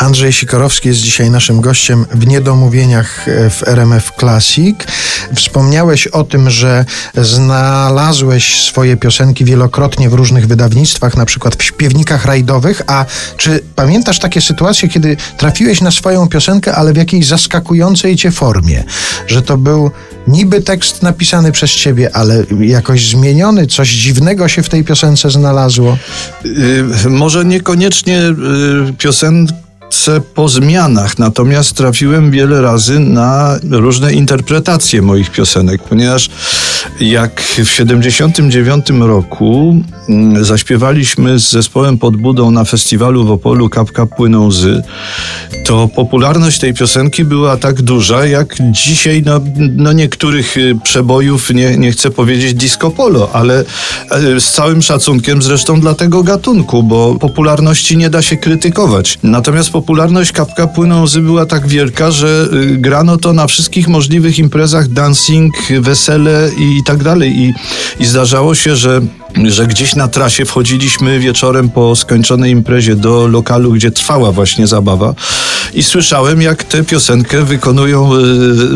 Andrzej Sikorowski jest dzisiaj naszym gościem w Niedomówieniach e, w RMF Classic. Wspomniałeś o tym, że znalazłeś swoje piosenki wielokrotnie w różnych wydawnictwach, na przykład w śpiewnikach rajdowych. A czy pamiętasz takie sytuacje, kiedy trafiłeś na swoją piosenkę, ale w jakiejś zaskakującej cię formie? Że to był niby tekst napisany przez ciebie, ale jakoś zmieniony, coś dziwnego się w tej piosence znalazło? Yy, może niekoniecznie yy, piosenka po zmianach, natomiast trafiłem wiele razy na różne interpretacje moich piosenek, ponieważ jak w 79 roku mm, zaśpiewaliśmy z zespołem Podbudą na festiwalu w Opolu Kapka płyną łzy, to popularność tej piosenki była tak duża, jak dzisiaj no, no niektórych y, przebojów, nie, nie chcę powiedzieć disco polo, ale e, z całym szacunkiem zresztą dla tego gatunku, bo popularności nie da się krytykować. Natomiast popularność Kapka Płyną Łzy była tak wielka, że y, grano to na wszystkich możliwych imprezach, dancing, wesele i tak dalej. I, i zdarzało się, że że gdzieś na trasie wchodziliśmy wieczorem po skończonej imprezie do lokalu, gdzie trwała właśnie zabawa. I słyszałem, jak tę piosenkę wykonują e,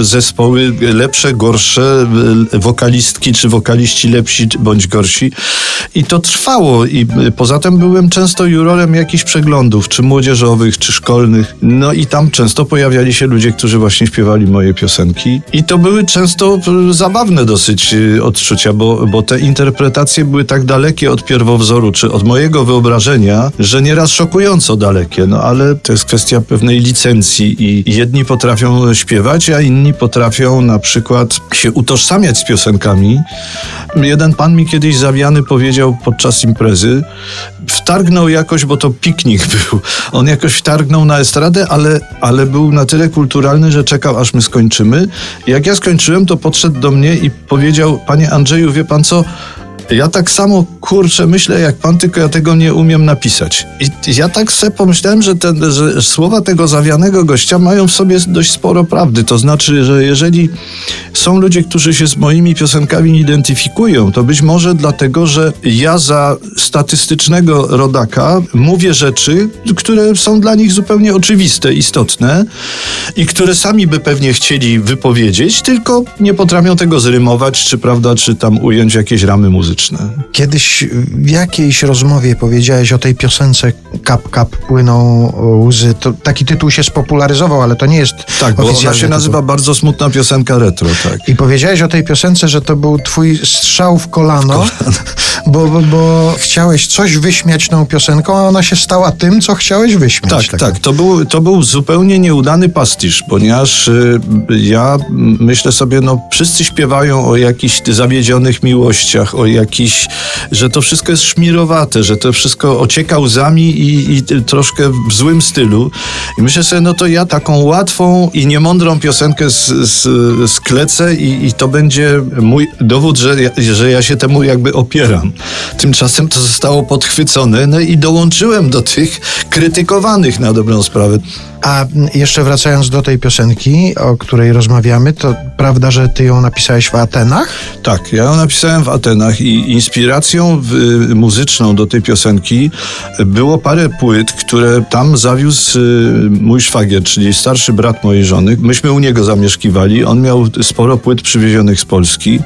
zespoły lepsze, gorsze, e, wokalistki czy wokaliści lepsi bądź gorsi. I to trwało. I poza tym byłem często jurorem jakichś przeglądów, czy młodzieżowych, czy szkolnych, no i tam często pojawiali się ludzie, którzy właśnie śpiewali moje piosenki i to były często zabawne dosyć odczucia, bo, bo te interpretacje były tak dalekie od pierwowzoru, czy od mojego wyobrażenia, że nieraz szokująco dalekie. No ale to jest kwestia pewnej licencji i jedni potrafią śpiewać, a inni potrafią na przykład się utożsamiać z piosenkami. Jeden pan mi kiedyś zawiany powiedział podczas imprezy, wtargnął jakoś, bo to piknik był. On jakoś wtargnął na estradę, ale, ale był na tyle kulturalny, że czekał, aż my skończymy. Jak ja skończyłem, to podszedł do mnie i powiedział, panie Andrzeju, wie pan co, ja tak samo kurczę myślę jak pan, tylko ja tego nie umiem napisać. I ja tak sobie pomyślałem, że, te, że słowa tego zawianego gościa mają w sobie dość sporo prawdy. To znaczy, że jeżeli są ludzie, którzy się z moimi piosenkami identyfikują, to być może dlatego, że ja za statystycznego rodaka mówię rzeczy, które są dla nich zupełnie oczywiste, istotne i które sami by pewnie chcieli wypowiedzieć, tylko nie potrafią tego zrymować, czy prawda, czy tam ująć jakieś ramy muzyczne muzyczne. Kiedyś w jakiejś rozmowie powiedziałeś o tej piosence Kap Kap płyną łzy. To taki tytuł się spopularyzował, ale to nie jest Tak, bo ona się nazywa tytuł. Bardzo smutna piosenka retro, tak. I powiedziałeś o tej piosence, że to był twój strzał w kolano, w kolano. Bo, bo, bo, chciałeś coś wyśmiać tą piosenką, a ona się stała tym, co chciałeś wyśmiać. Tak, tak. tak. To, był, to był zupełnie nieudany pastisz, ponieważ y, ja myślę sobie, no wszyscy śpiewają o jakichś zawiedzionych miłościach, o jakiś, że to wszystko jest szmirowate, że to wszystko ocieka łzami i, i troszkę w złym stylu. I myślę sobie, no to ja taką łatwą i niemądrą piosenkę z, z, sklecę i, i to będzie mój dowód, że ja, że ja się temu jakby opieram. Tymczasem to zostało podchwycone, no i dołączyłem do tych krytykowanych na dobrą sprawę. A jeszcze wracając do tej piosenki, o której rozmawiamy, to prawda, że ty ją napisałeś w Atenach? Tak, ja ją napisałem w Atenach i inspiracją muzyczną do tej piosenki było parę płyt, które tam zawiózł y, mój szwagier, czyli starszy brat mojej żony. Myśmy u niego zamieszkiwali. On miał sporo płyt przywiezionych z Polski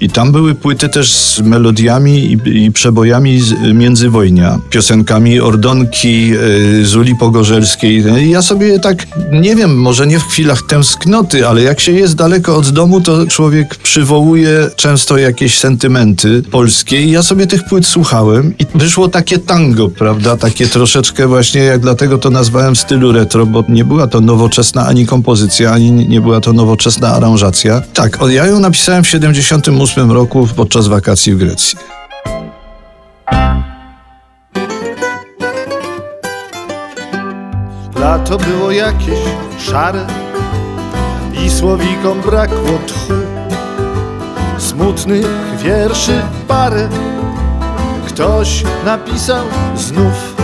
i tam były płyty też z melodiami i, przebojami międzywojnia, piosenkami Ordonki, y, Zuli Pogorzelskiej. No ja sobie tak, nie wiem, może nie w chwilach tęsknoty, ale jak się jest daleko od domu, to człowiek przywołuje często jakieś sentymenty polskie i ja sobie tych płyt słuchałem i wyszło takie tango, prawda, takie troszeczkę właśnie, jak dlatego to nazwałem stylu retro, bo nie była to nowoczesna ani kompozycja, ani nie była to nowoczesna aranżacja. Tak, ja ją napisałem w 78 roku podczas wakacji w Grecji. Lato było jakieś szare i słowikom brakło tchu. Smutnych wierszy parę ktoś napisał znów.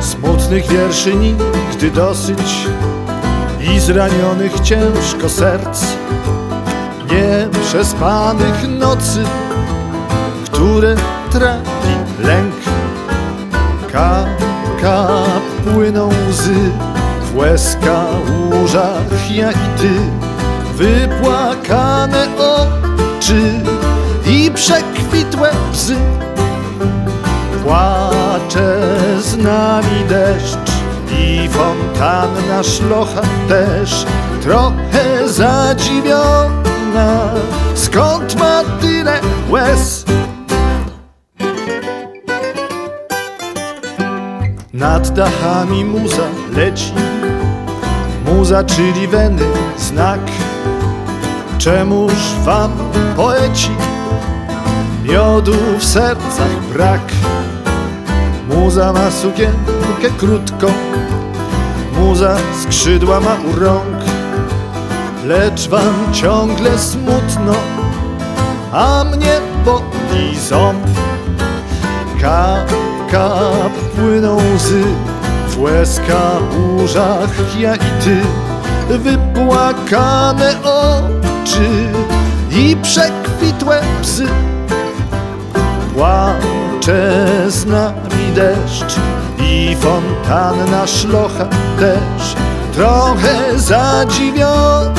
Smutnych wierszy nigdy dosyć i zranionych ciężko serc, nieprzespanych nocy, które trapi lęk. Kap, kap płyną łzy w łezka łóżach jak i ty. Wypłakane oczy i przekwitłe bzy. Płacze z nami deszcz i fontanna szlocha też trochę zadziwiona. Skąd ma tyle łez? Nad dachami muza leci, muza czyli weny znak. Czemuż wam poeci miodu w sercach brak? Muza ma sukienkę krótką, muza skrzydła ma u rąk, lecz wam ciągle smutno, a mnie boli ząb. Kap, kap płyną łzy w łezka łóżach ja i ty, wypłakane oczy i przekwitłe psy. Płacze z nami deszcz i fontanna szlocha też Trochę zadziwiona